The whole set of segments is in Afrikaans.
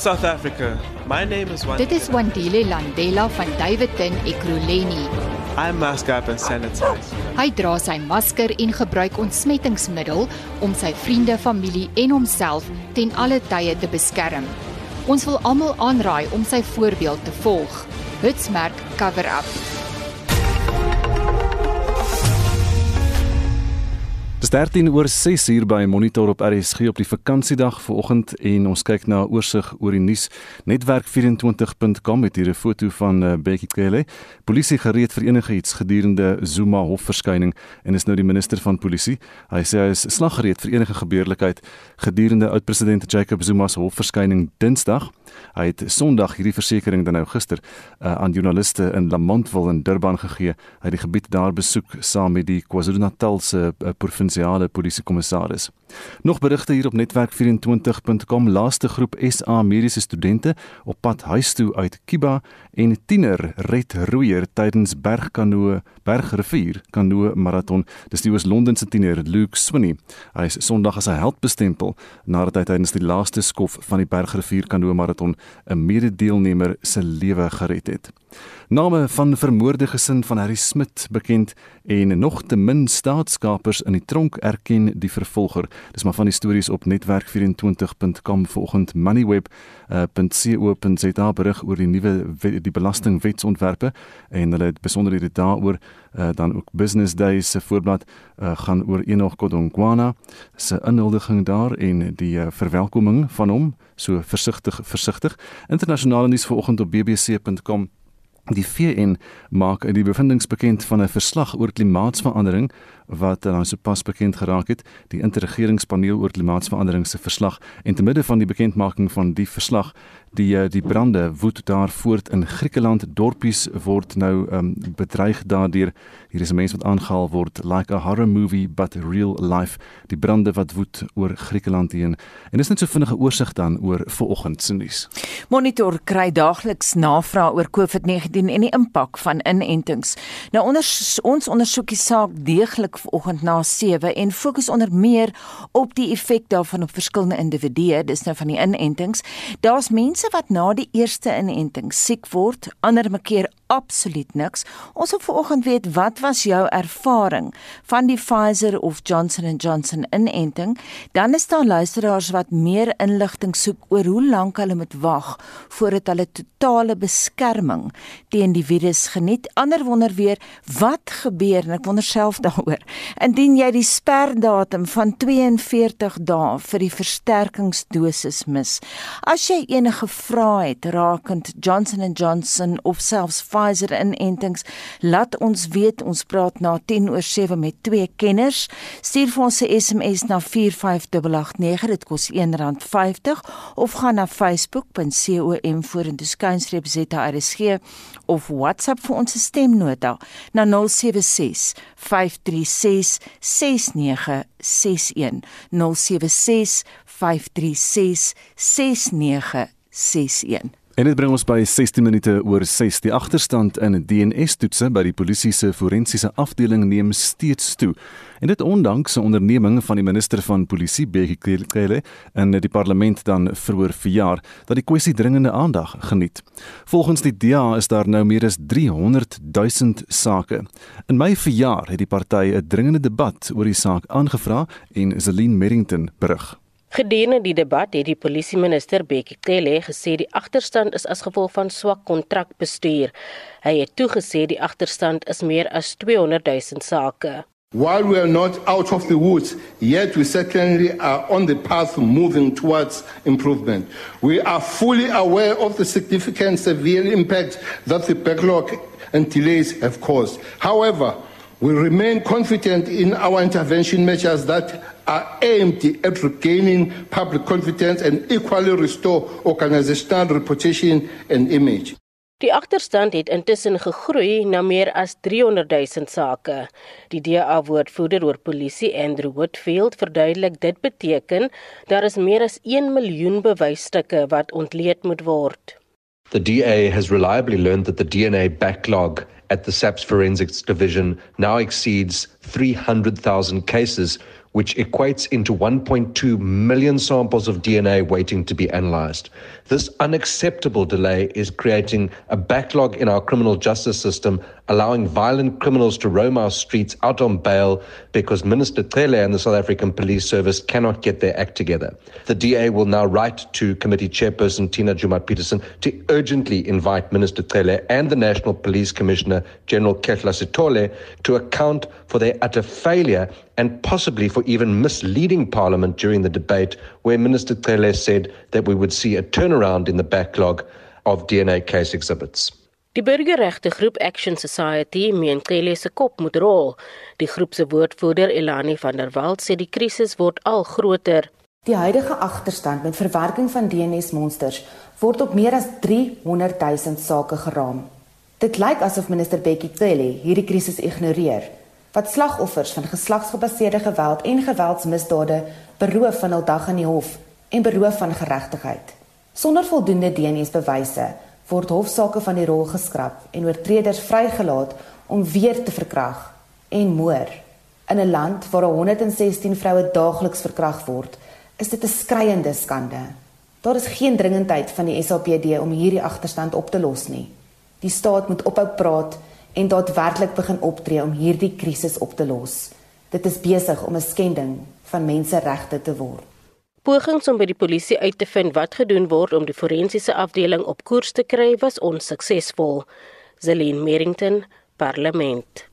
South Africa. My name is Wandile. Dit is Wandile Landela van Davidton Ekurhuleni. I mask up and sanitize. Hy dra sy masker en gebruik ontsmettingsmiddel om sy vriende, familie en homself ten alle tye te beskerm. Ons wil almal aanraai om sy voorbeeld te volg. Hitsmerk cover up. Dis 13 oor 6 uur by Monitor op RSG op die vakansiedag vanoggend en ons kyk na 'n oorsig oor die nuus. Netwerk24.com het hier 'n foto van uh, Bekkie Cele. Polisie gereed vir enige iets gedurende Zuma hofverskyning en is nou die minister van polisie. Hy sê hy is slaggereed vir enige gebeurlikheid gedurende oud-president Jacob Zuma se hofverskyning Dinsdag. Hy het Sondag hierdie versekering dan nou gister uh, aan joernaliste in Lamontville in Durban gegee. Hy het die gebied daar besoek saam met die KwaZulu-Natal se uh, provinsiale polisiekommissaris. Nog berigte hier op netwerk24.com laaste groep SA mediese studente op pad huis toe uit Kiba en tiener red roeier tydens bergkanoe bergrivier kanoe maraton. Dis die Oos-London se tiener Luke Swinney. Hy is Sondag as 'n held bestempel nadat hy tydens die laaste skof van die bergrivier kanoe maraton 'n mededeelnemer se lewe gered het. Name van vermoorde gesin van Harry Smit bekend en nog te min staatskapers in die tronk erken die vervolger. Dis maar van die stories op netwerk24.com vanoggend moneyweb.co.za uh, berig oor die nuwe die belastingwetsontwerpe en hulle besonderhede daaroor uh, dan ook Business Days se voorblad uh, gaan oor Enoch Godongwana se inhuldiging daar en die uh, verwelkoming van hom so versigtig versigtig. Internasionale nuus vanoggend op bbc.com Die VN maak in die bevindinge bekend van 'n verslag oor klimaatsverandering wat dan sopas bekend geraak het, die interregeringspaneel oor klimaatsverandering se verslag en te midde van die bekendmaking van die verslag die eh, die brande woed daar voort in Griekeland. Dorpies word nou um, bedreig daardeur. Hier is 'n mens wat aangehaal word like a horror movie but real life. Die brande wat woed oor Griekeland heen. En dis net so vinnige oorsig dan oor vanoggend se nuus. Monitor kry daagliks navrae oor COVID-19 en die impak van inentings. Nou onder, ons ondersoek die saak deeglik vanoggend na 7 en fokus onder meer op die effek daarvan op verskillende individue. Dis nou van die inentings. Daar's mense wat na die eerste inenting siek word, ander mekeer absoluut niks. Ons wil vanoggend weet wat was jou ervaring van die Pfizer of Johnson & Johnson inenting? Dan is daar luisteraars wat meer inligting soek oor hoe lank hulle moet wag voordat hulle totale beskerming teen die virus geniet. Ander wonder weer wat gebeur en ek wonder self daaroor. Indien jy die sperdatum van 42 dae vir die versterkingsdosis mis. As jy enige vrae het rakend Johnson & Johnson of selfs Pfizer, Pfizer inentings. Laat ons weet, ons praat na 10 oor 7 met twee kenners. Stuur vir ons 'n SMS na 45889, dit kos R1.50 of gaan na facebook.com vorentoe skynstreep ZRSG of WhatsApp vir ons stemnota na 076 536 6961 076 536 6961 En dit bring ons by 16 minute oor 6. Die agterstand in DNS-toetse by die polisie se forensiese afdeling neem steeds toe. En dit ondanks 'n onderneming van die minister van polisie Bekkie Cele in die parlement dan vroeër verjaar dat die kwessie dringende aandag geniet. Volgens die DA is daar nou meer as 300 000 sake. In Mei verjaar het die party 'n dringende debat oor die saak aangevra en Zelin Merrington berig. Gedurende die debat het die polisieminister Bekkie Cele gesê die agterstand is as gevolg van swak kontrakbestuur. Hy het toegesê die agterstand is meer as 200 000 sake. While we are not out of the woods, yet we certainly are on the path moving towards improvement. We are fully aware of the significant severe impact that the backlog and delays have caused. However, we remain confident in our intervention measures that are aimed at regaining public confidence and equally restore organizational reputation and image. Die agterstand het intussen gegroei na meer as 300 000 sake. Die DA-woordvoerder oor polisie, Andrew Whitfield, verduidelik dit beteken daar is meer as 1 miljoen bewysstukke wat ontleed moet word. The DA has reliably learned that the DNA backlog at the SAPS Forensics Division now exceeds 300,000 cases which equates into 1.2 million samples of DNA waiting to be analyzed. This unacceptable delay is creating a backlog in our criminal justice system, allowing violent criminals to roam our streets out on bail because Minister Tele and the South African Police Service cannot get their act together. The DA will now write to Committee Chairperson Tina Jumat Peterson to urgently invite Minister Tele and the National Police Commissioner General Ketla Sitole to account for their utter failure and possibly for even misleading Parliament during the debate, where Minister Tele said that we would see a turnaround in the backlog of DNA case exhibits. Die burgerregte groep Action Society meen Tele se kop moet rol. Die groep se woordvoerder Elani van der Walt sê die krisis word al groter. Die huidige agterstand met verwerking van DNS-monsters word op meer as 300 000 sake geraam. Dit lyk asof minister Bekkie Cele hierdie krisis ignoreer wat slagoffers van geslagsgebaseerde geweld en geweldsmisdade beroof van hul dag in die hof en beroof van geregtigheid. Sonder voldoende DNA-bewyse word hofsaake van die rol geskraap en oortreders vrygelaat om weer te verkrag en moor. In 'n land waar 116 vroue daagliks verkrag word, is dit 'n skreiende skande. Daar is geen dringendheid van die SAPD om hierdie agterstand op te los nie. Die staat moet ophou praat en daadwerklik begin optree om hierdie krisis op te los. Dit is besig om 'n skending van menseregte te word. Pogings om by die polisie uit te vind wat gedoen word om die forensiese afdeling op koers te kry was onsuksesvol. Zelin Merrington, Parlement.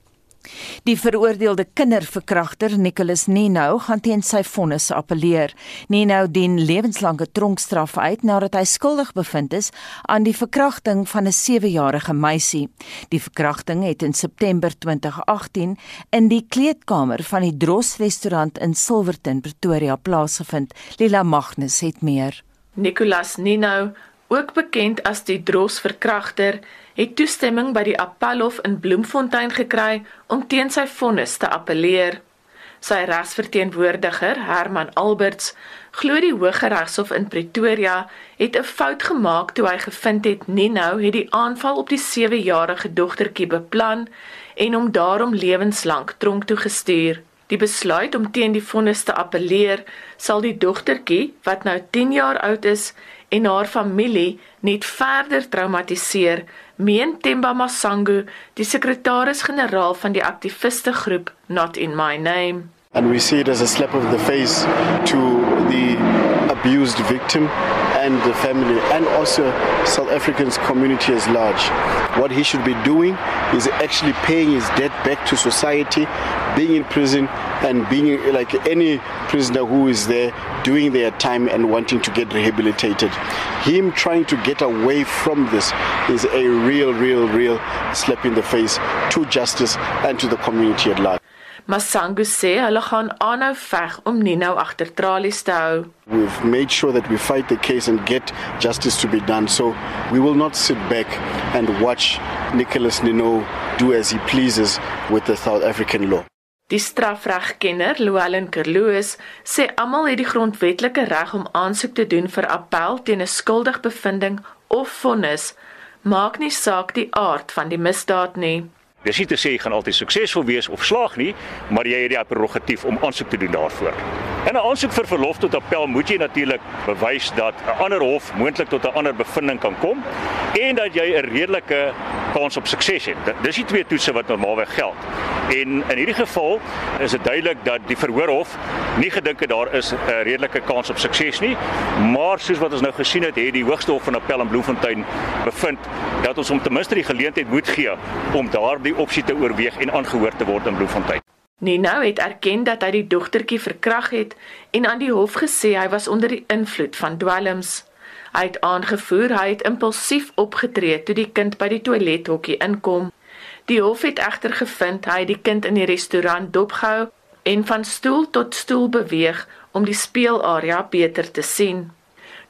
Die veroordeelde kinderverkragter Nicholas Nino gaan teen sy vonnis appeleer. Nino dien lewenslange tronkstraf uit nadat hy skuldig bevind is aan die verkrachting van 'n 7-jarige meisie. Die verkrachting het in September 2018 in die kleedkamer van die Dros restaurant in Silverton, Pretoria plaasgevind. Lila Magnus het meer. Nicholas Nino, ook bekend as die Dros verkragter, het toestemming by die Appelhof in Bloemfontein gekry om teen sy vonnis te appeleer. Sy regsverteenwoordiger, Herman Alberts, glo die Hooggeregshof in Pretoria het 'n fout gemaak toe hy gevind het Nino het die aanval op die 7-jarige dogtertjie beplan en hom daarom lewenslank tronk toe gestuur. Die besluit om teen die vonnis te appeleer sal die dogtertjie, wat nou 10 jaar oud is, en haar familie net verder traumatiseer meen Temba Masangu, die sekretaris-generaal van die aktiviste groep Not in My Name. And we see it as a slap of the face to the abused victim and the family and also South Africans community as large. What he should be doing is actually paying his debt back to society, being in prison and being like any prisoner who is there doing their time and wanting to get rehabilitated. Him trying to get away from this is a real, real, real slap in the face to justice and to the community at large. Masangu sê hulle gaan aanhou veg om Nino agter tralies te hou. We've made sure that we fight the case and get justice to be done. So we will not sit back and watch Nicholas Nino do as he pleases with the South African law. Die strafregkenner Llewellyn Kerloos sê almal het die grondwetlike reg om aansoek te doen vir appel teen 'n skuldigbevindings of vonnis, maak nie saak die aard van die misdaad nie. Dis nie te sê jy gaan altyd suksesvol wees of slaag nie, maar jy het die prerogatief om aansoek te doen daarvoor. In 'n aansoek vir verlof tot appel moet jy natuurlik bewys dat 'n ander hof moontlik tot 'n ander bevinding kan kom en dat jy 'n redelike kans op sukses het. Dis die twee toetse wat normaalweg geld. En in hierdie geval is dit duidelik dat die verhoorhof nie gedink het daar is 'n redelike kans op sukses nie, maar soos wat ons nou gesien het, het die Hoogste Hof van Appel in Bloemfontein bevind dat ons hom ten minste die geleentheid moet gee om daardie opsie te oorweeg en aangehoor te word in Bloemfontein. Nino het erken dat hy die dogtertjie verkrag het en aan die hof gesê hy was onder die invloed van dwelms. Hy het aangevoer hy het impulsief opgetree toe die kind by die toilethokkie inkom. Die hof het egter gevind hy het die kind in die restaurant dopgehou en van stoel tot stoel beweeg om die speelarea beter te sien.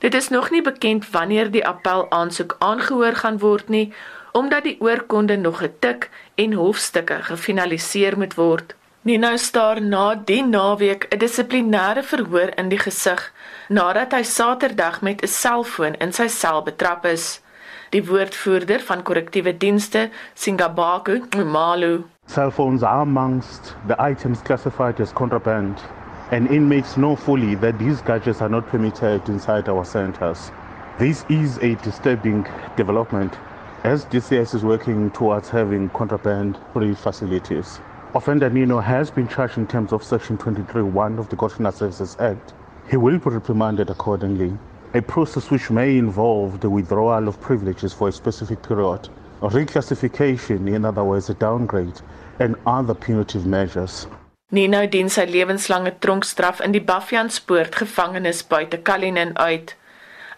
Dit is nog nie bekend wanneer die appel aansoek aangehoor gaan word nie omdat die oorkonde nog getik en hofstukke gefinaliseer moet word. Nino staar na die naweek 'n dissiplinêre verhoor in die gesig nadat hy Saterdag met 'n selfoon in sy sel betrap is. Die woordvoerder van korrektiewe dienste, Singabaku Malu, cell phones are amongst the items classified as contraband and inmates know fully that these gadgets are not permitted inside our centers. This is a disturbing development as DCS is working towards having contraband-free facilities. Offender Nino has been charged in terms of Section 23.1 of the Correctional Services Act. He will be reprimanded accordingly, a process which may involve the withdrawal of privileges for a specific period, a reclassification, in other words, a downgrade, and other punitive measures. Nino dien sy lewenslange tronkstraf in die Bafianspoort gevangenis buite Kalinin uit.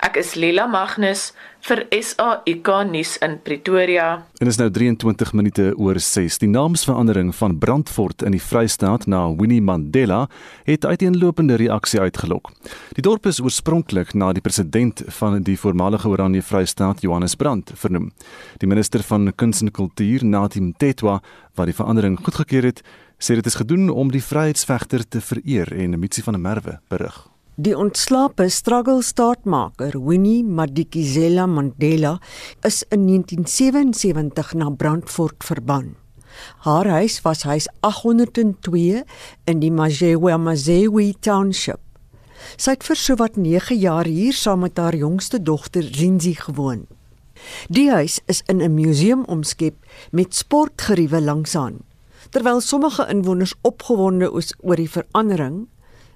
Ek is Lila Magnus vir SAIK nuus in Pretoria. En is nou 23 minute oor 6. Die naamsverandering van Brandfort in die Vrystaat na Winnie Mandela het uiteenlopende reaksie uitgelok. Die dorp is oorspronklik na die president van die voormalige Oranje Vrystaat, Johannes Brand, vernoem. Die minister van Kuns en Kultuur, Natim Tetwa, wat die verandering goedgekeur het, sê dit is gedoen om die vryheidsvegter te vereer en Mitsi van der Merwe berig. Die ontslape struggle staatmaker Winnie Madikizela Mandela is in 1977 na Brandfort verban. Haar huis was huis 802 in die Majewe Mazewi Township. Sy het vir sowat 9 jaar hier saam met haar jongste dogter Zinzi gewoon. Die huis is in 'n museum omskep met sportgeriewe langsaan. Terwyl sommige inwoners opgewonde is oor die verandering,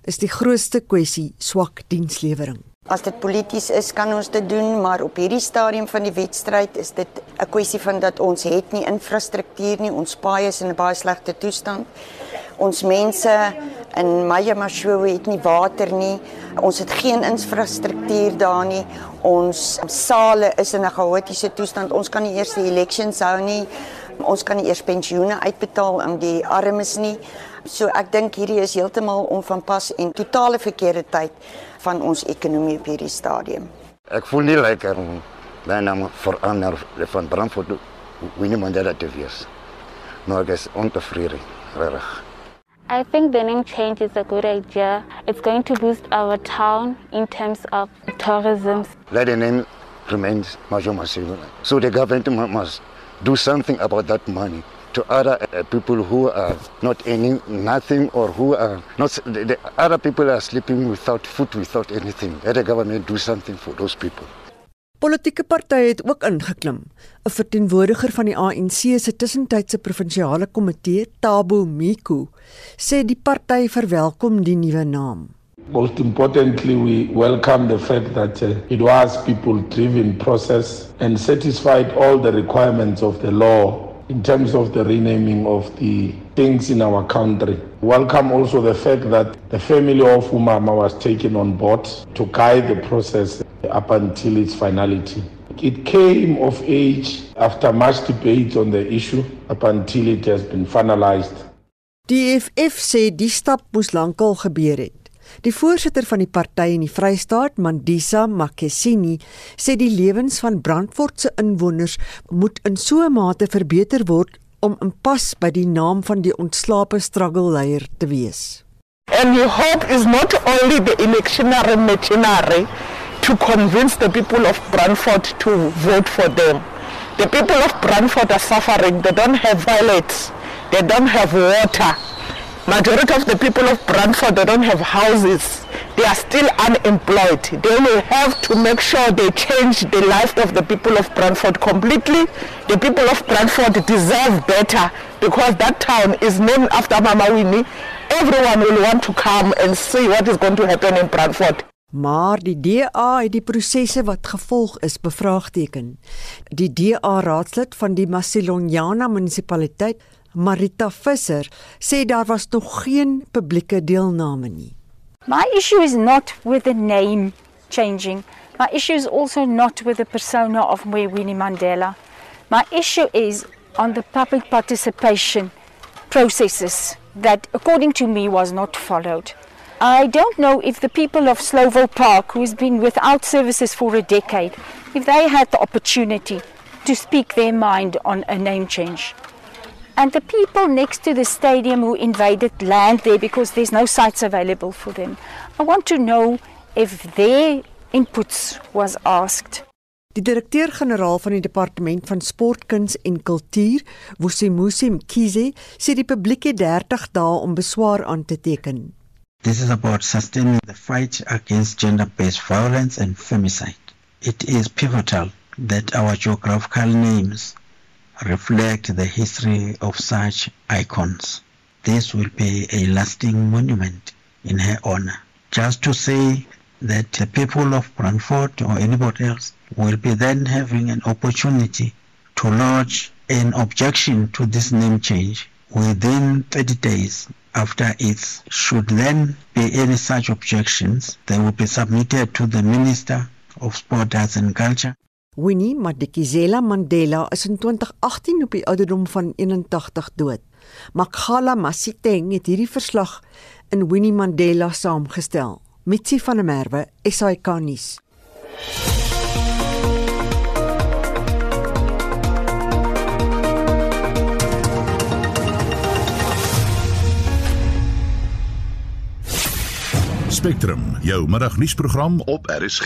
is die grootste kwessie swak dienslewering. As dit polities is, kan ons dit doen, maar op hierdie stadium van die wedstryd is dit 'n kwessie van dat ons het nie infrastruktuur nie, ons paaie is in 'n baie slegte toestand. Ons mense in Mayamashowe het nie water nie. Ons het geen infrastruktuur daar nie. Ons sale is in 'n chaotiese toestand. Ons kan nie eers die elections hou nie. Ons kan nie eers pensioene uitbetaal aan die armes nie. So ek dink hierdie is heeltemal onvanpas en totale verkeerde tyd van ons ekonomie op hierdie stadium. Ek voel nie lekker om my naam verander van Brandfort Winnie Mandela te wees. Maar ek is ontevrede, reg. I think the name change is a good idea. It's going to boost our town in terms of tourism. Let the name remain Majoma So the government must do something about that money to other uh, people who are not earning nothing or who are not the, the other people are sleeping without food without anything let the government do something for those people Politieke partye het ook ingeklim. 'n Verteenwoordiger van die ANC se tussentydse provinsiale komitee, Tabo Miku, sê die party verwelkom die nuwe naam. Most importantly, we welcome the fact that uh, it was people-driven process and satisfied all the requirements of the law in terms of the renaming of the things in our country. Welcome also the fact that the family of Umama was taken on board to guide the process up until its finality. It came of age after much debate on the issue up until it has been finalized. Die FF sê die stap moes lankal gebeur het. Die voorsitter van die party in die Vrystaat, Mandisa Makesini, sê die lewens van Brandfort se inwoners moet in so 'n mate verbeter word om in pas by die naam van die ontslape struggle leier te wees. And we hope is not only the electionary machinery to convince the people of Brandfort to vote for them. The people of Brandfort are suffering. They don't have toilets. They don't have water. Majority of the people of Brandford they don't have houses. They are still unemployed. They will have to make sure they change the life of the people of Brandford completely. The people of Brandford deserve better because that town is named after Mama Winnie. Everyone will want to come and see what is going to happen in Brandford. Maar die DA het die prosesse wat gevolg is bevraagteken. Die DA raadslid van die Masilonyana munisipaliteit Marita Visser sê daar was nog geen publieke deelname nie. My issue is not with the name changing. My issue is also not with the persona of Winnie Mandela. My issue is on the public participation processes that according to me was not followed. I don't know if the people of Slovo Park who's been without services for a decade if they had the opportunity to speak their mind on a name change. And the people next to the stadium who invaded land there because there's no sites available for them. I want to know if their inputs was asked. Die direkteur-generaal van die departement van sportkuns en kultuur, Wusimusi Mkhize, sê die publiek het 30 dae om beswaar aan te teken. This is about sustaining the fight against gender based violence and femicide. It is pivotal that our geographical names reflect the history of such icons. This will be a lasting monument in her honor. Just to say that the people of Brantford or anybody else will be then having an opportunity to lodge an objection to this name change within 30 days after it should then be any such objections they will be submitted to the minister of sport arts and culture Winnie Madikizela Mandela is in 2018 op die ouderdom van 81 dood. Makgala Masiteng het hierdie verslag in Winnie Mandela saamgestel. Mitsi van der Merwe, SAK nuus. Spectrum, jou middagnuusprogram op RSG.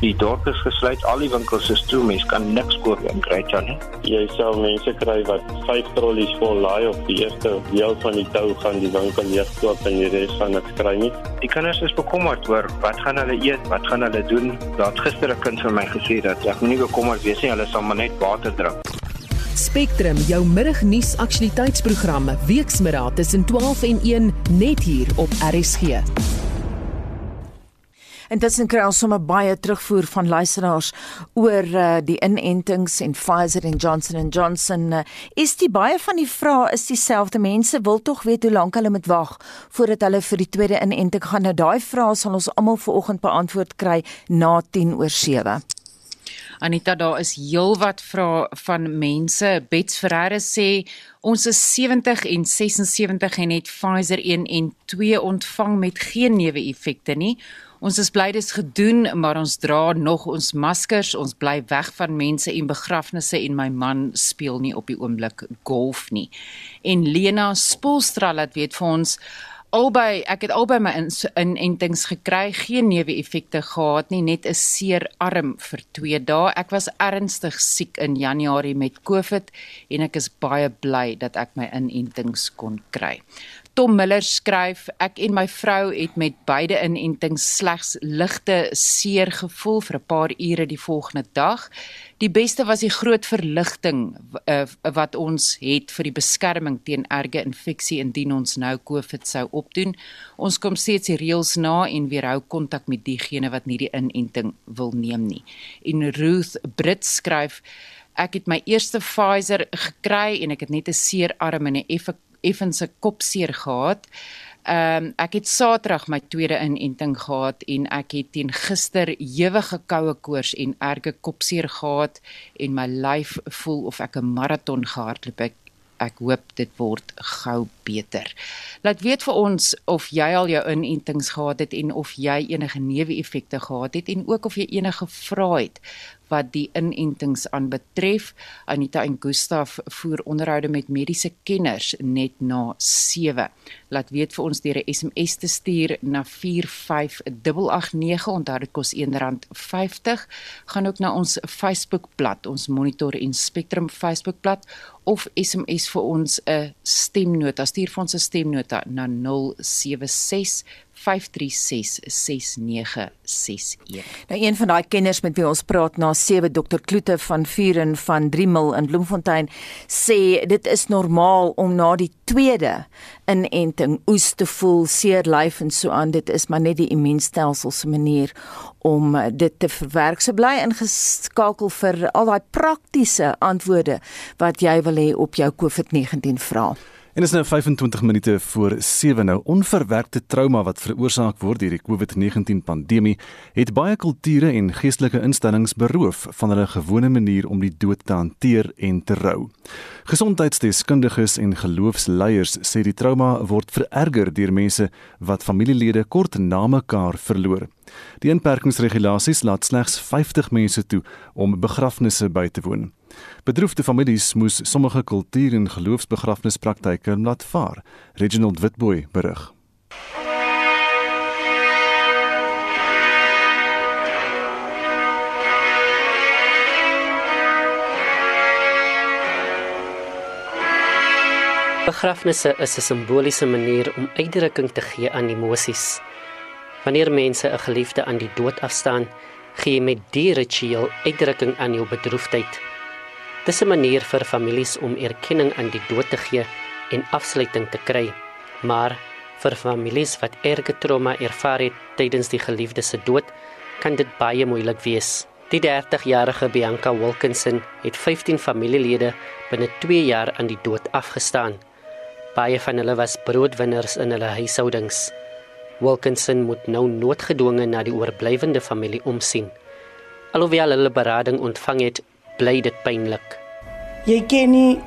Die dorp is gesluit, al die winkels is toe, mens kan niks koop en kry dan nie. Jy sal mense kry wat 5 trollies vol laai op die eerste deel van die tou gaan die winkel leegkoop en die res van niks kry nie. Die kinders is bekommerd oor wat gaan hulle eet, wat gaan hulle doen. Daar het gister 'n kind vir my gesê dat ek moenie bekommerd wees nie, hulle sal maar net water drink. Spectrum, jou middagnuus aktualiteitsprogram, weksmiddag tussen 12 en 1 net hier op RSG. Intussen kry ons sommer baie terugvoer van luisteraars oor uh, die inentings en Pfizer en Johnson & Johnson. Uh, is die baie van die vrae is dieselfde. Mense wil tog weet hoe lank hulle moet wag voordat hulle vir die tweede inenting gaan. Nou daai vrae sal ons almal vanoggend beantwoord kry na 10 oor 7. Anita, daar is heelwat vrae van mense. Bets Ferreira sê ons is 70 en 76 en het Pfizer 1 en 2 ontvang met geen neeweffekte nie. Ons is bly dis gedoen, maar ons dra nog ons maskers. Ons bly weg van mense en begrafnisse en my man speel nie op die oomblik golf nie. En Lena Spolstra laat weet vir ons albei ek het albei my inentings in gekry, geen neeweffekte gehad nie, net 'n seer arm vir 2 dae. Ek was ernstig siek in Januarie met COVID en ek is baie bly dat ek my inentings kon kry. Tom Miller skryf ek en my vrou het met beide inentings slegs ligte seer gevoel vir 'n paar ure die volgende dag. Die beste was die groot verligting uh, wat ons het vir die beskerming teen erge infeksie indien ons nou COVID sou opdoen. Ons kom steeds die reëls na en weerhou kontak met diegene wat nie die inenting wil neem nie. En Ruth Brit skryf ek het my eerste Pfizer gekry en ek het net 'n seer arm en 'n effe effense kopseer gehad. Ehm um, ek het Saterdag my tweede inenting gehad en ek het teen gister ewige koue koors en erge kopseer gehad en my lyf voel of ek 'n maraton gehardloop het. Ek hoop dit word gou beter. Laat weet vir ons of jy al jou inentings gehad het en of jy enige neeweffekte gehad het en ook of jy enige vrae het wat die inentings aanbetref. Anita en Gustaf voer onderhoude met mediese kenners net na 7. Laat weet vir ons deur 'n SMS te stuur na 45889. Onthou dit kos R1.50. Gaan ook na ons Facebookblad, ons Monitor en Spectrum Facebookblad of SMS vir ons 'n stemnota. Stuur vir ons 'n stemnota na 076 5366961. Nou een van daai kenners met wie ons praat na 7 Dr Kloete van Vuren van Driemil in Bloemfontein sê dit is normaal om na die tweede inenting oes te voel, seer lyf en so aan. Dit is maar net die immuunstelsel se manier om dit te verwerk. So bly ingeskakel vir al daai praktiese antwoorde wat jy wil hê op jou COVID-19 vrae. En is nou 25 minute voor 7 nou onverwerkte trauma wat veroorsaak word deur die COVID-19 pandemie het baie kulture en geestelike instellings beroof van hulle gewone manier om die dood te hanteer en te rou. Gesondheidsdeskundiges en geloofsleiers sê die trauma word vererger deur mense wat familielede kort na mekaar verloor. Die inperkingsregulasies laat slegs 50 mense toe om begrafnisse by te woon. Bedroefde families moes sommige kultuur- en geloofsbegrafnispraktyke laat vaar. Reginald Witboy berig. Begrafnisse is 'n simboliese manier om uitdrukking te gee aan emosies. Wanneer mense 'n geliefde aan die dood afstaan, gee jy met die ritueel uitdrukking aan jou bedroefdheid. Dis 'n manier vir families om erkenning aan die dood te gee en afsluiting te kry. Maar vir families wat erge trauma ervaar het tydens die geliefde se dood, kan dit baie moeilik wees. Die 30-jarige Bianca Wilkinson het 15 familielede binne 2 jaar aan die dood afgestaan. Baie van hulle was broodwinners in hulle huishoudings. Wilkinson moet nou noodgedwonge na die oorblywende familie omsien. Alhoewel hulle berading ontvang het, bly dit pynlik. Jy ken nie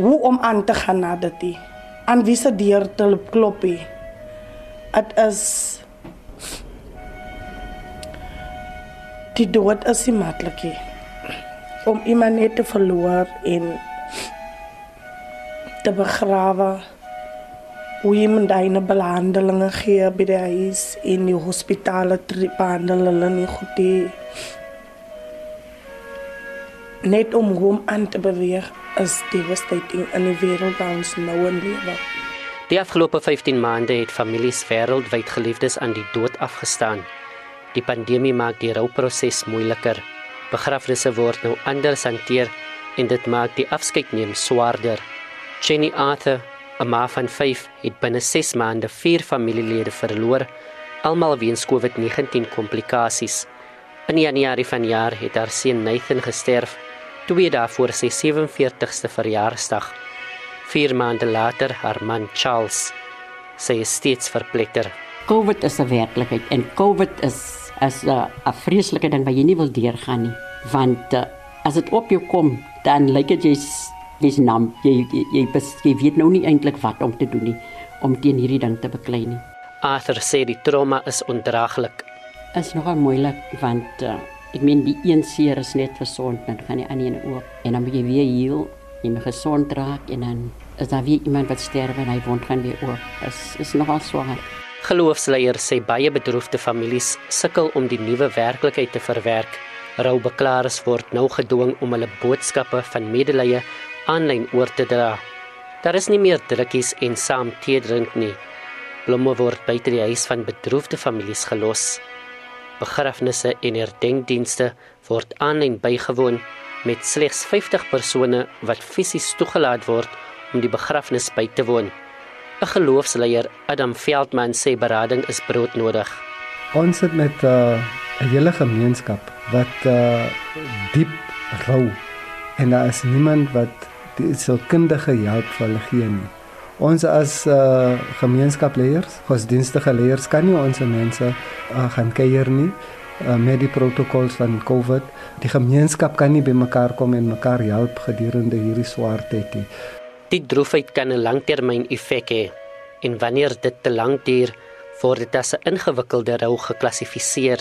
hoe om aan te gaan na dit nie. Aan wie se deur te klop nie. Dit is die dood is nie maklik nie. Om iemand net te verloor en te begrawe hoe iemand daai behandelinge gee by die huis in die hospitale behandel hulle nie goed die net om hom aan te beweeg is devastating in die wêreld waar ons nou in lewe. Die afgelope 15 maande het families wêreldwyd geliefdes aan die dood afgestaan. Die pandemie maak die rouproses moeiliker. Begrafnisse word nou anders hanteer en dit maak die afskeidneem swaarder. Jenny Arthur 'n ma van 5 het binne 6 maande 4 familielede verloor, almal weens COVID-19 komplikasies. In Januarie vanjaar het haar seun Nathan gesterf, twee dae voor sy 47ste verjaarsdag. 4 maande later haar man Charles. Sy is steeds verpletter. COVID is 'n werklikheid en COVID is as 'n vreeslike ding wat jy nie wil deurgaan nie, want uh, as dit op jou kom, dan lyk dit jy's dis naam jy jy, jy, jy weet nou nie eintlik wat om te doen nie om teen hierdie ding te beklei nie. Arthur sê die trauma is ondraaglik. Is nogal moeilik want uh, ek meen die een seer is net gesond en gaan die ander een oop en dan moet jy weer heel jy moet gesond raak en dan is daar weer iemand wat sterf en hy wond gaan weer oop. Is is nogal swaar. Geloofsleiers sê baie bedroefde families sukkel om die nuwe werklikheid te verwerk. Roubeklaars word nou gedwing om hulle boodskappe van medelee aanlyn oor te dra. Daar is nie meer drukkies en saam tee drink nie. Blomme word buite die huis van bedroefde families gelos. Begrafnisse en herdenkdienste word aanlyn bygewoon met slegs 50 persone wat fisies toegelaat word om die begrafnis by te woon. 'n Geloofsleier, Adam Veldman, sê berading is broodnodig. Ons het met uh, 'n uh, hele gemeenskap wat uh, diep rou en daar is niemand wat die sielkundige hulp vir hulle gee nie. Ons as uh, gemeenskapleiers, godsdienstige leiers kan nie ons mense uh, gaan kuier nie uh, met die protokolle van COVID. Die gemeenskap kan nie bymekaar kom en mekaar help gedurende hierdie swaar tyd nie. Die droefheid kan 'n langtermyn effek hê en wanneer dit te lank duur, word dit as 'n ingewikkelde rou geklassifiseer.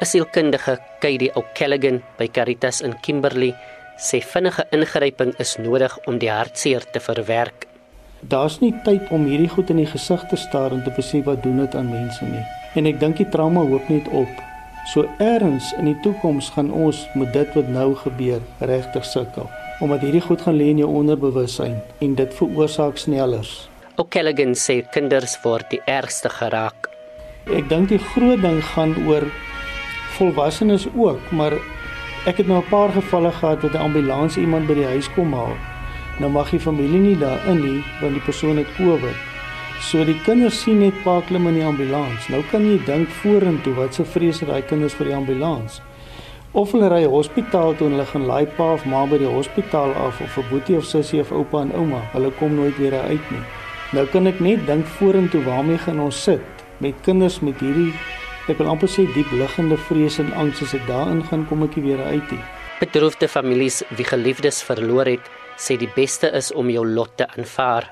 'n Sielkundige, Katie O'Callaghan by Caritas in Kimberley, sê vinnige ingryping is nodig om die hartseer te verwerk. Daar's nie tyd om hierdie goed in die gesig te staar en te besef wat doen dit aan mense nie. En ek dink die trauma hoop net op. So erns in die toekoms gaan ons met dit wat nou gebeur regtig sukkel, omdat hierdie goed gaan lê in jou onderbewussyn en dit veroorsaak snellers. O'Callaghan sê kinders word die ergste geraak. Ek dink die groot ding gaan oor volwassenes ook, maar Ek het nou 'n paar gevalle gehad dat 'n ambulans iemand by die huis kom haal. Nou mag die familie nie daarin nie want die persoon het COVID. So die kinders sien net pa klim in die ambulans. Nou kan jy dink vorentoe wat se vrees het daai kinders vir die ambulans. Of hulle ry hospitaal toe en hulle gaan laai pa of ma by die hospitaal af of 'n boetie of sussie of oupa en ouma. Hulle kom nooit weer uit nie. Nou kan ek net dink vorentoe waarmee gaan ons sit met kinders met hierdie Ek wil amper sê diep liggende vrees en angs as ek daarin gaan kom ek weer uit. Die. Bedroefde families wie geliefdes verloor het, sê die beste is om jou lot te aanvaar.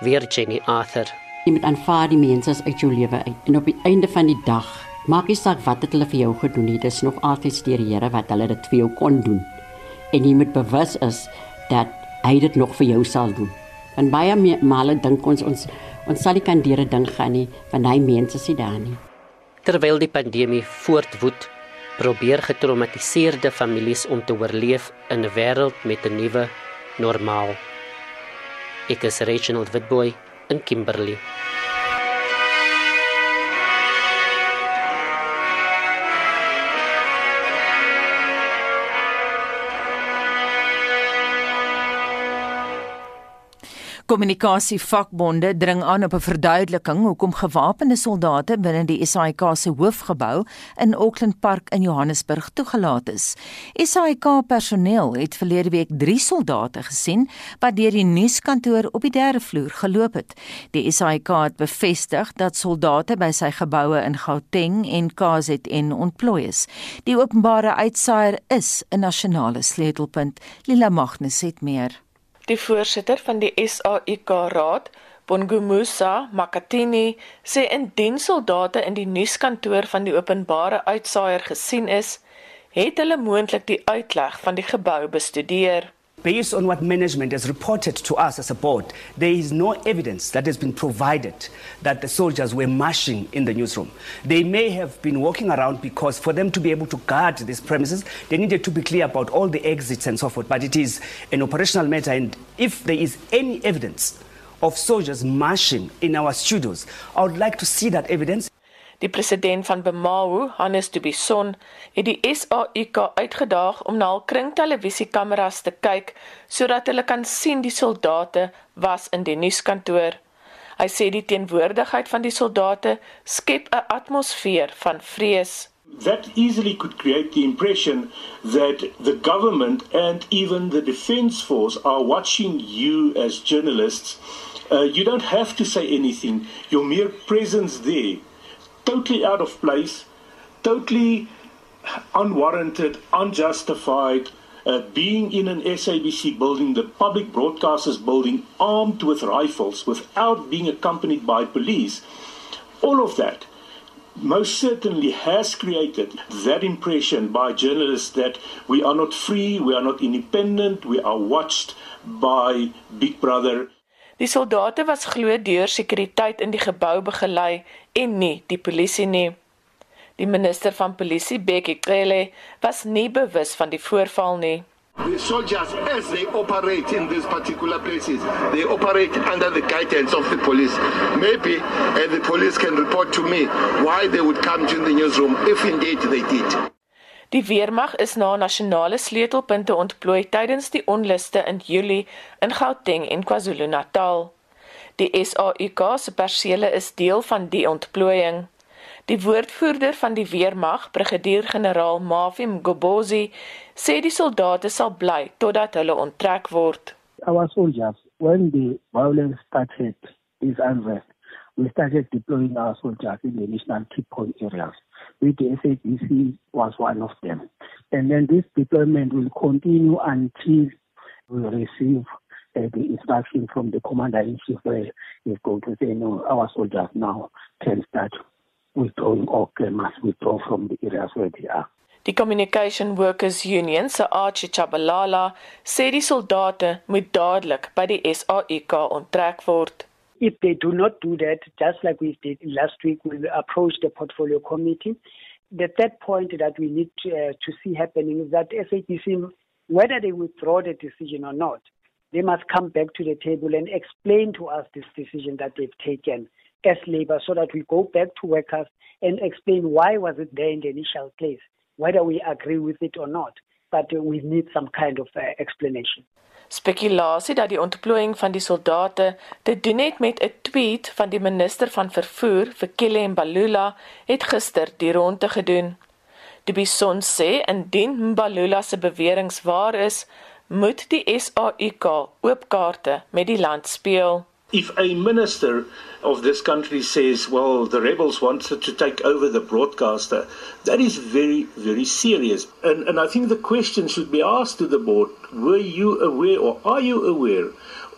Weer Jenny Arthur. Jy moet aanvaar die mense uit jou lewe uit en op die einde van die dag maak nie saak wat het hulle vir jou gedoen nie, dis nog altyd deur die Here wat hulle dit vir jou kon doen. En jy moet bewus is dat hy dit nog vir jou sal doen. En baie male dink ons ons ons sal nie kan deur 'n ding gaan nie, want hy mense is nie daar nie. Terwyl die pandemie voortwoed, probeer getraumatiseerde families om te oorleef in 'n wêreld met 'n nuwe normaal. Ek is Reginald Witboy in Kimberley. Kommunikasievakbonde dring aan op 'n verduideliking hoekom gewapende soldate binne die SAIK se hoofgebou in Auckland Park in Johannesburg toegelaat is. SAIK personeel het verlede week 3 soldate gesien wat deur die nuuskantoor op die derde vloer geloop het. Die SAIK het bevestig dat soldate by sy geboue in Gauteng en KZN ontplooi is. Die openbare uitsaaier is 'n nasionale sleutelpunt. Lila Magnus het meer. Die voorsitter van die SAIK Raad, Bongumusa Makatini, sê indien soldate in die nuuskantoor van die openbare uitsaaier gesien is, het hulle moontlik die uitleg van die gebou bestudeer. Based on what management has reported to us as a board, there is no evidence that has been provided that the soldiers were marching in the newsroom. They may have been walking around because for them to be able to guard these premises, they needed to be clear about all the exits and so forth. But it is an operational matter, and if there is any evidence of soldiers marching in our studios, I would like to see that evidence. Die president van Bemawu, Hannes Dubison, het die SAIK uitgedaag om na hul kringtelevisiekameras te kyk sodat hulle kan sien die soldate was in die nuuskantoor. Hy sê die teenwoordigheid van die soldate skep 'n atmosfeer van vrees. That easily could create the impression that the government and even the defense force are watching you as journalists. Uh, you don't have to say anything. Your mere presence there totally out of place, totally unwarranted, unjustified. Uh, being in an SABC building, the public broadcasters building, armed with rifles without being accompanied by police, all of that most certainly has created that impression by journalists that we are not free, we are not independent, we are watched by Big Brother. Die soldate was glo deur sekuriteit in die gebou begelei en nie die polisie nie. Die minister van polisie, Bekkie Cele, was nie bewus van die voorval nie. The soldiers, as they operate in these particular places, they operate under the guidance of the police. Maybe uh, the police can report to me why they would come to the newsroom if indeed they did. Die weermag is na nasionale sleutelpunte ontplooi tydens die onluste in Julie in Gauteng en KwaZulu-Natal. Die SAIK se persele is deel van die ontplooiing. Die woordvoerder van die weermag, brigadier-generaal Mafi Mgobozi, sê die soldate sal bly totdat hulle onttrek word. Our soldiers, when the violence started, is unrest, we started deploying our soldiers in the national key point areas. With the SABC was one of them. And then this deployment will continue until we receive uh, the instruction from the commander in chief where he's going to say, no, our soldiers now can start withdrawing or must withdraw from the areas where they are. Die Communication Workers Union se Archie Chabalala sê die soldate moet dadelik by die SAIK onttrek word. If they do not do that, just like we did last week, we'll approach the portfolio committee. The third point that we need to, uh, to see happening is that SAPC, whether they withdraw the decision or not, they must come back to the table and explain to us this decision that they've taken as labor so that we go back to workers and explain why was it there in the initial place, whether we agree with it or not. But we need some kind of uh, explanation. Spekulasie dat die ontplooiing van die soldate te doen het met 'n tweet van die minister van vervoer, Fikile Mbalula, het gister die ronde gedoen. Die bison sê indien Mbalula se beweringe waar is, moet die SAIK oop kaarte met die land speel. If a minister of this country says, well, the rebels wanted to take over the broadcaster, that is very, very serious. And, and I think the question should be asked to the board were you aware or are you aware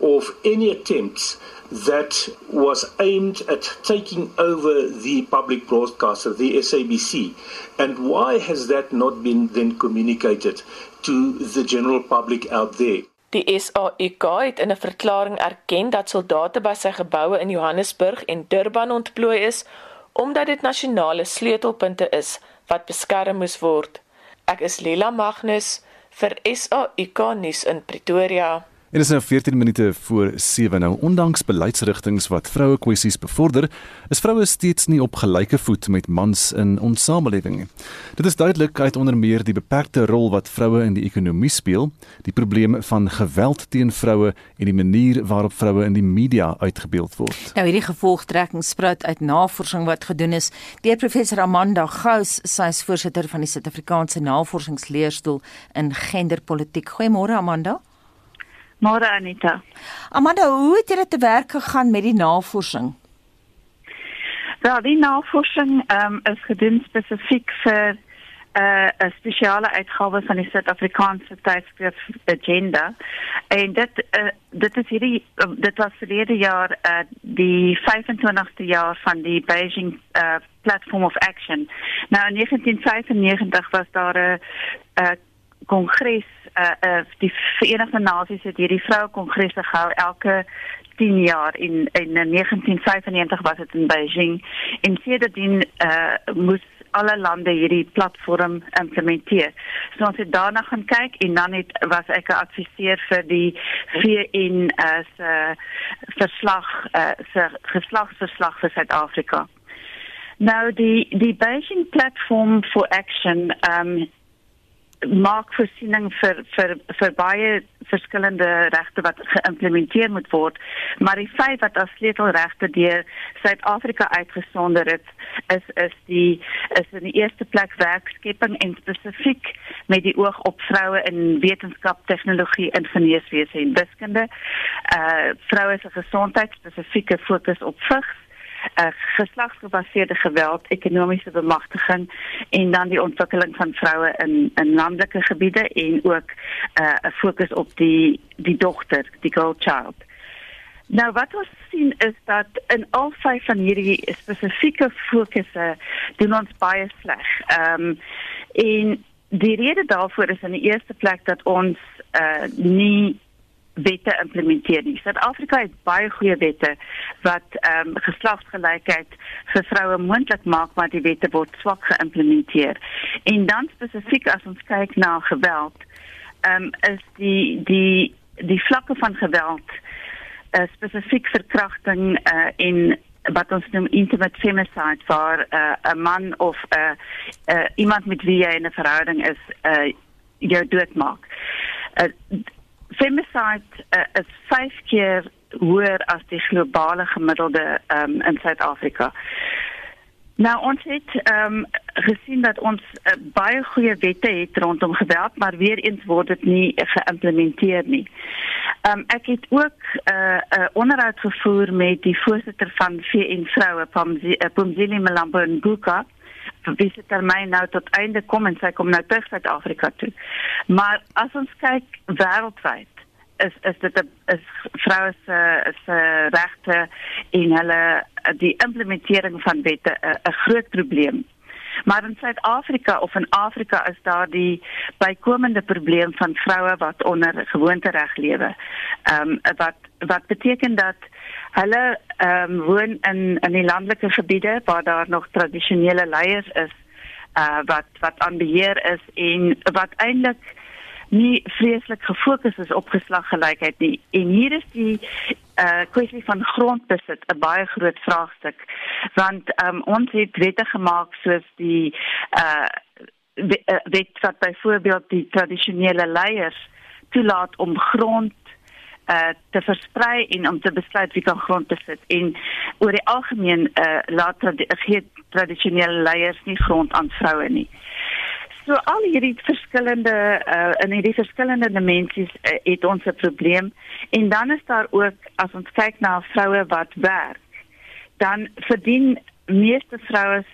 of any attempts that was aimed at taking over the public broadcaster, the SABC? And why has that not been then communicated to the general public out there? Die SAIK het in 'n verklaring erken dat soldate by sy geboue in Johannesburg en Durban ontplooi is omdat dit nasionale sleutelpunte is wat beskerm moes word. Ek is Lila Magnus vir SAIK nuus in Pretoria. En dit is nou 14 minute voor 7 nou. Ondanks beleidsrigtinge wat vroue kwessies bevorder, is vroue steeds nie op gelyke voet met mans in ons samelewing nie. Dit is duidelik uit onder meer die beperkte rol wat vroue in die ekonomie speel, die probleem van geweld teen vroue en die manier waarop vroue in die media uitgebeeld word. Nou hierdie gevolgtrekking spruit uit navorsing wat gedoen is deur professor Amanda Gous, sy is voorsitter van die Suid-Afrikaanse Navorsingsleerstoel in genderpolitiek. Goeiemôre Amanda. Môre Anita. Amanda, hoe het dit te werk gegaan met die navorsing? Wel, die navorsing um, is gedoen spesifiek vir uh, 'n spesiale uitgawe van die Suid-Afrikaanse tydskrif Agenda. En dit uh, dit is hierdie uh, dit was verlede jaar uh, die 25ste jaar van die Beijing uh, Platform of Action. Nou in 1995 was daar 'n uh, kongres uh, uh die Verenigde Nasies het hierdie vroue kongresse gehou elke 10 jaar in in 1995 was dit in Beijing en sedertdien uh moes alle lande hierdie platform implementeer. So ons het daarna gaan kyk en dan het was ek 'n adviseur vir die VN as 'n uh, verslag uh se geslagsverslag vir Suid-Afrika. Nou die die Beijing platform for action um maak voorsiening vir vir vir baie verskillende regte wat geïmplementeer moet word maar die feit dat as sleutelregte deur Suid-Afrika uitgesonder het is is die is in die eerste plek werkskepping en spesifiek met die oog op vroue in wetenskap, tegnologie, ingenieurswese en wiskunde. Uh vroue se gesondheid spesifieke fokus op vigs uh, geslagsgebaseerde geweld, ekonomiese bemagtiging en dan die ontwikkeling van vroue in in landelike gebiede en ook eh, 'n uh, fokus op die die dogter, die girl child. Nou wat ons sien is dat in al vyf van hierdie spesifieke fokusse doen ons baie sleg. Ehm um, en die rede daarvoor is in die eerste plek dat ons uh nie wette implementeer nie. Suid-Afrika het baie goeie wette wat ehm um, geslagsgelykheid vir vroue moontlik maak, maar die wette word swak geïmplementeer. En dan spesifiek as ons kyk na geweld, ehm um, is die die die vlakke van geweld uh, spesifiek verkrachting uh, en wat ons noem intimate femicide vir uh, 'n man of 'n uh, uh, iemand met wie jy in 'n verhouding is, uh, jou doodmaak. Uh, femicide uh, is 5 keer hoër as die globale gemiddelde um, in Suid-Afrika. Nou ons het ehm um, gesien dat ons uh, baie goeie wette het rondom geweld, maar weer eens word dit nie geïmplementeer nie. Ehm um, ek het ook 'n uh, uh, onderhoud gevoer met die voorsitter van VN Vroue, Pumzile Mlambo Nguka wie se termyn nou tot einde kom en sy kom nou terug Suid-Afrika toe. Maar as ons kyk wêreldwyd is is dit 'n is vroue se se regte en hulle die implementering van wette 'n groot probleem. Maar in Suid-Afrika of in Afrika is daar die bykomende probleem van vroue wat onder gewoontereg lewe. Ehm um, wat wat beteken dat hulle ehm um, woon in in die landelike gebiede waar daar nog tradisionele leiers is uh wat wat aan beheer is en wat eintlik nie vreeslik gefokus is op geslaggelykheid nie. En hier is die uh kwessie van grondbesit 'n baie groot vraagstuk want um, ons het wette gemaak soos die uh wet wat byvoorbeeld die tradisionele leiers toelaat om grond uh te versprei en om te besluit wie kan grond besit en oor die algemeen uh laat trad tradisionele leiers nie grond aan vroue nie. So al hierdie verskillende uh in hierdie verskillende dimensies uh, het ons 'n probleem en dan is daar ook as ons kyk na vroue wat werk, dan verdien meeste vroue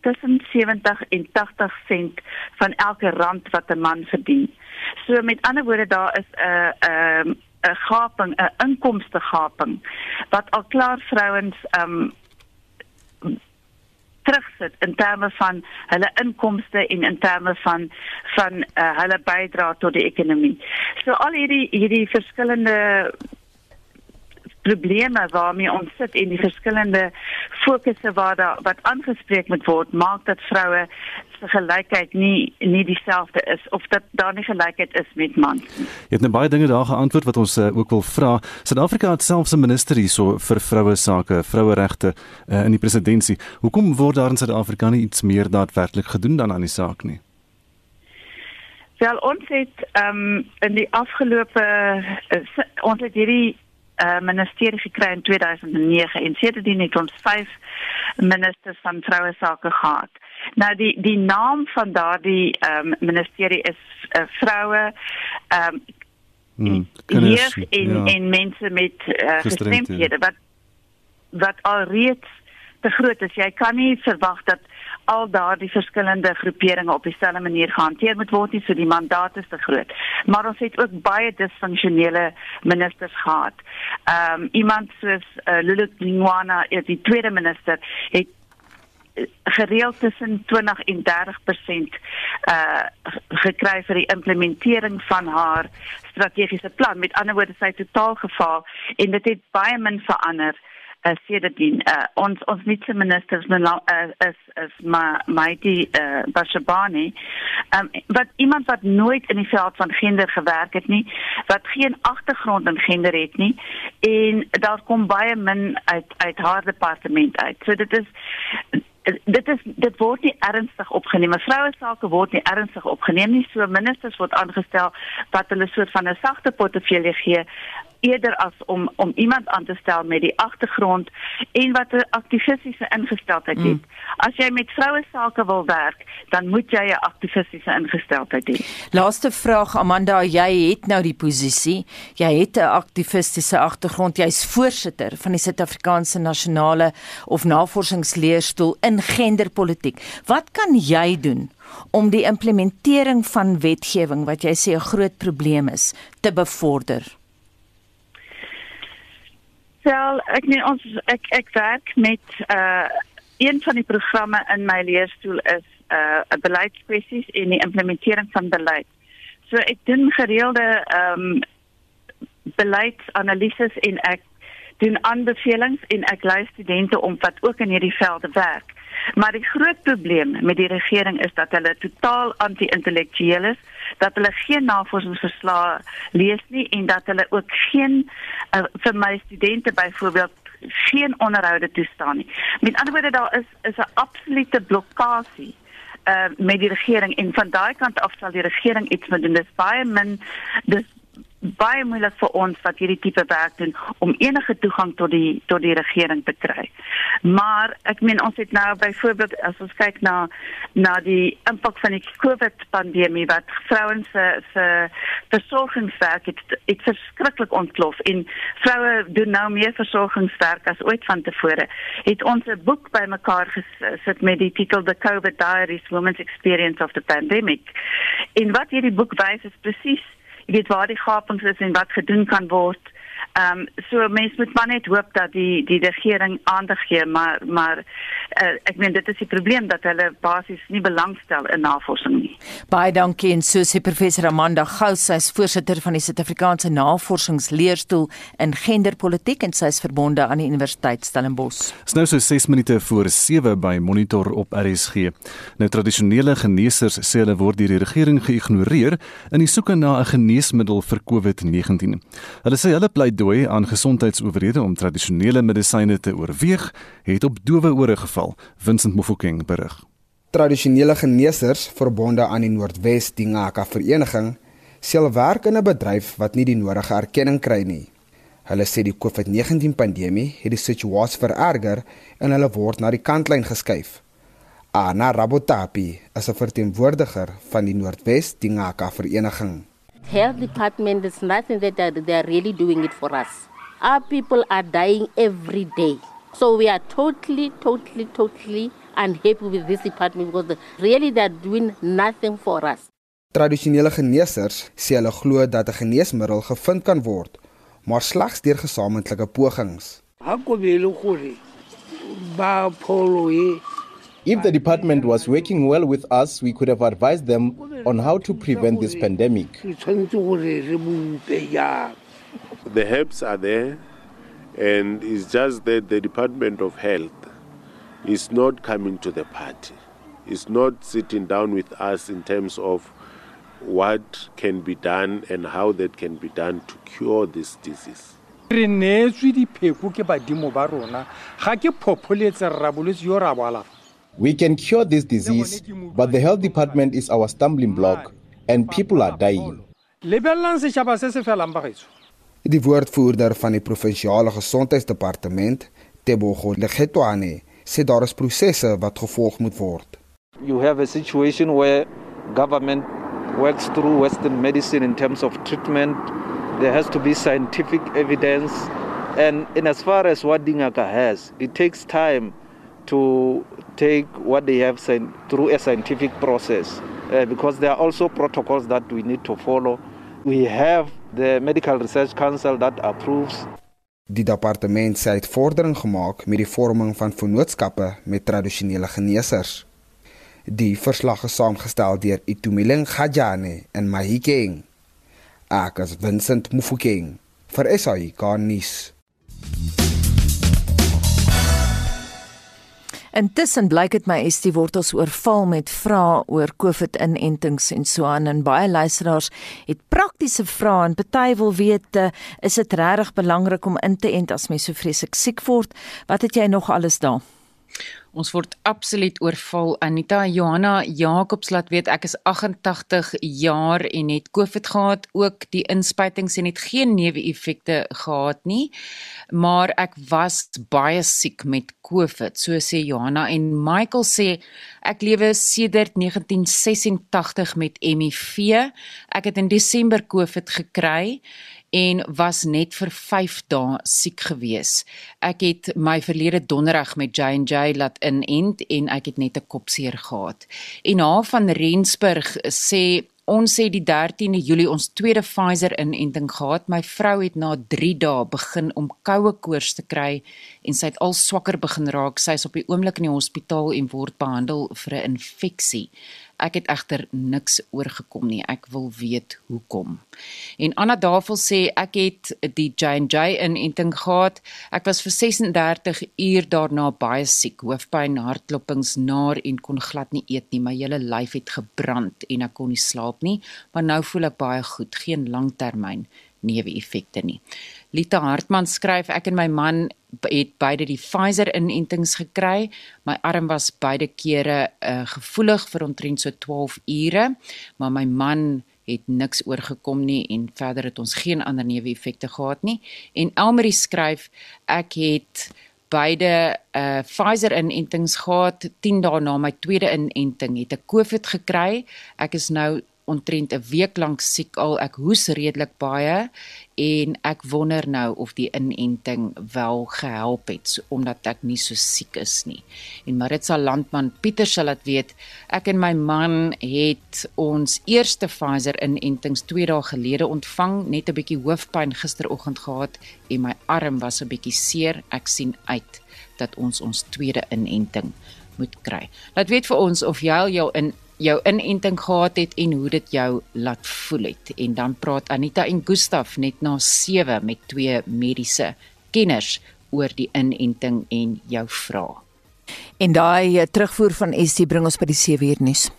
tussen 70 en 80 sent van elke rand wat 'n man verdien. So met ander woorde daar is 'n uh, 'n uh, 'n gaping, 'n inkomste gaping wat al klaar vrouens um terugsit in terme van hulle inkomste en in terme van van uh, hulle bydrae tot die ekonomie. So al hierdie hierdie verskillende probleme waarmee ons sit en die verskillende fokusse waar daar wat aangespreek moet word maak dat vroue se gelykheid nie nie dieselfde is of dat daar nie gelykheid is met mans. Jy het nou baie dinge daar geantwoord wat ons uh, ook wil vra. Suid-Afrika het selfs 'n minister hierso vir vroue sake, vroueregte uh, in die presidentskap. Hoekom word daar in Suid-Afrika nie iets meer daadwerklik gedoen dan aan die saak nie? Wel ons het ehm um, in die afgelope uh, ons het hierdie uh, ministerie gekry in 2009 en sedertdien het ons vyf ministers van vroue sake gehad. Nou die die naam van daardie um, ministerie is uh, vroue um, Hmm, jeug en ja. en mense met uh, gestremdhede wat wat alreeds te groot is. Jy kan nie verwag dat al daardie verskillende groeperinge op dieselfde manier gehanteer moet word nie, so die mandaat is te groot. Maar ons het ook baie disfunksionele ministers gehad. Ehm um, iemand soos uh, Lulu Ngwana, die tweede minister, het eh, gereeld tussen 20 en 30% uh gekry vir die implementering van haar strategiese plan. Met ander woorde, sy het totaal gefaal en dit het baie min verander uh, sedertdien uh, ons ons nuutste ministers uh, is is maar Maiti uh, Bashabani um, wat iemand wat nooit in die veld van gender gewerk het nie wat geen agtergrond in gender het nie en daar kom baie min uit uit haar departement uit. So dit is dit is dit word nie ernstig opgeneem. Vroue sake word nie ernstig opgeneem nie. So ministers word aangestel wat hulle soort van 'n sagte portefeulje gee eerder as om om iemand aan te stel met die agtergrond en wat 'n aktivistiese ingesteldheid het. Mm. As jy met vroue sake wil werk, dan moet jy 'n aktivistiese ingesteldheid hê. Laaste vraag Amanda, jy het nou die posisie. Jy het 'n aktivistiese agtergrond. Jy's voorsitter van die Suid-Afrikaanse Nasionale of Navorsingsleerstoel in genderpolitiek. Wat kan jy doen? om die implementering van wetgewing wat jy sê 'n groot probleem is te bevorder. Wel, ek nee ons ek ek werk met uh een van die programme in my leerstoel is uh 'n beleidskwessies en die implementering van beleid. So ek doen gereelde ehm um, beleidsanalises en ek doen aanbevelings en ek lei studente om wat ook in hierdie velde werk. Maar die groot probleem met die regering is dat hulle totaal anti-intellektueel is, dat hulle geen navorsingsverslae lees nie en dat hulle ook geen uh, vir my studente byvoorbeeld geen onderhoude toestaan nie. Met ander woorde daar is is 'n absolute blokkade uh met die regering en van daai kant af sal die regering iets moet doen. Dis baie min dis baie moeilik vir ons wat hierdie tipe werk doen om enige toegang tot die tot die regering te kry. Maar ek meen ons het nou byvoorbeeld as ons kyk na na die impak van die COVID pandemie wat vrouens se se versorgingswerk het, het verskriklik ontplof en vroue doen nou meer versorgingswerk as ooit vantevore. Het ons 'n boek bymekaar gesit met die titel The COVID Diaries Women's Experience of the Pandemic. En wat hierdie boek wys is presies jy weet waar die gapings is en wat gedoen kan word. Ehm um, so mense moet maar net hoop dat die die regering aandag gee, maar maar uh, ek meen dit is die probleem dat hulle basies nie belangstel in navorsing nie. Baie dankie en so sê professor Amanda Gous, sy is voorsitter van die Suid-Afrikaanse Navorsingsleerstoel in genderpolitiek en sy is verbonde aan die Universiteit Stellenbosch. Dit is nou so 6 minute voor 7 by Monitor op RSG. Nou tradisionele geneesers sê hulle word deur die regering geïgnoreer in die soeke na 'n geneesmiddel vir COVID-19. Hulle sê hulle pleidooi aan gesondheidsowerhede om tradisionele medisyne te oorweeg, het op dowe ore geval, Vincent Mofokeng berig. Tradisionele geneesers verbonde aan die Noordwes Dingaka Vereniging sel werk in 'n bedryf wat nie die nodige erkenning kry nie. Hulle sê die COVID-19 pandemie het die situasie vererger en hulle word na die kantlyn geskuif. Ana Rabotapi is 'n verteenwoordiger van die Noordwes Dingaka Vereniging health department is nothing that they are, they are really doing it for us. Our people are dying every day. So we are totally, totally, totally unhappy with this department because really they are doing nothing for us. Tradisionele geneesers sê hulle glo dat 'n geneesmiddel gevind kan word, maar slegs deur gesamentlike pogings. Pholo If the department was working well with us, we could have advised them on how to prevent this pandemic. The herbs are there And it's just that the Department of Health is not coming to the party. It's not sitting down with us in terms of what can be done and how that can be done to cure this disease. re neetswe dipheko ke badimo ba rona ga ke phopholetse rrabolwetse yo ra boalafa We can cure this disease, but the health department is our stumbling block and people are dying. lebelelang setšhaba se se felang bagaetsho Die woordvoerder van die provinsiale gesondheidsdepartement, Tebogo Legetwane, sê daar is prosesse wat gevolg moet word. you have a situation where government works through Western medicine in terms of treatment. There has to be scientific evidence. And in as far as what Dingaka has, it takes time to take what they have science, through a scientific process uh, because there are also protocols that we need to follow. We have the Medical Research Council that approves Die departement sê het vordering gemaak met die vorming van vennootskappe met tradisionele geneesers. Die verslag is saamgestel deur Itumeleng Gajane en Mahikeng. Ek is Vincent Mufokeng vir SAK nuus. Intussen blyk dit my Estie word ons oorval met vrae oor COVID-inentings en so aan en baie luisteraars het praktiese vrae en party wil weet uh, is dit regtig belangrik om in te ent as mens so vreeslik siek word? Wat het jy nog alles daar? Ons word absoluut oorval. Anita Johanna Jacobs laat weet ek is 88 jaar en het COVID gehad, ook die inspuitings en het geen neeweffekte gehad nie. Maar ek was baie siek met COVID, so sê Johanna en Michael sê ek lewe sedert 1986 met HIV. Ek het in Desember COVID gekry en was net vir 5 dae siek gewees. Ek het my verlede donderdag met J&J laat inent en ek het net 'n kopseer gehad. En haar van Rensburg sê ons sê die 13de Julie ons tweede Pfizer inenting gehad. My vrou het na 3 dae begin om koue koors te kry en sy het al swakker begin raak. Sy is op die oomblik in die hospitaal en word behandel vir 'n infeksie. Ek het egter niks oorgekom nie. Ek wil weet hoekom. En Anna Davel sê ek het die J&J inenting gehad. Ek was vir 36 uur daarna baie siek, hoofpyn, hartklopings, naar en kon glad nie eet nie. My hele lyf het gebrand en ek kon nie slaap nie, maar nou voel ek baie goed. Geen langtermyn neeweffekte nie. Lita Hartman skryf ek en my man het beide die Pfizer inentings gekry. My arm was beide kere uh, gevoelig vir omtrent so 12 ure, maar my man het niks oorgekom nie en verder het ons geen ander neeweffekte gehad nie. En Elmarie skryf ek het beide uh Pfizer inentings gehad 10 dae na my tweede inenting het ek COVID gekry. Ek is nou omtrent 'n week lank siek al. Ek hoes redelik baie en ek wonder nou of die inenting wel gehelp het so, omdat ek nie so siek is nie. En Maritza Landman Pieter sal dit weet. Ek en my man het ons eerste Pfizer inentings 2 dae gelede ontvang, net 'n bietjie hoofpyn gisteroggend gehad en my arm was 'n bietjie seer. Ek sien uit dat ons ons tweede inenting moet kry. Laat weet vir ons of jy al jou in jou inenting gehad het en hoe dit jou laat voel het. En dan praat Anita en Gustaf net na 7 met twee mediese kenners oor die inenting en jou vrae. En daai eh, terugvoer van ST bring ons by die 7 uur nuus.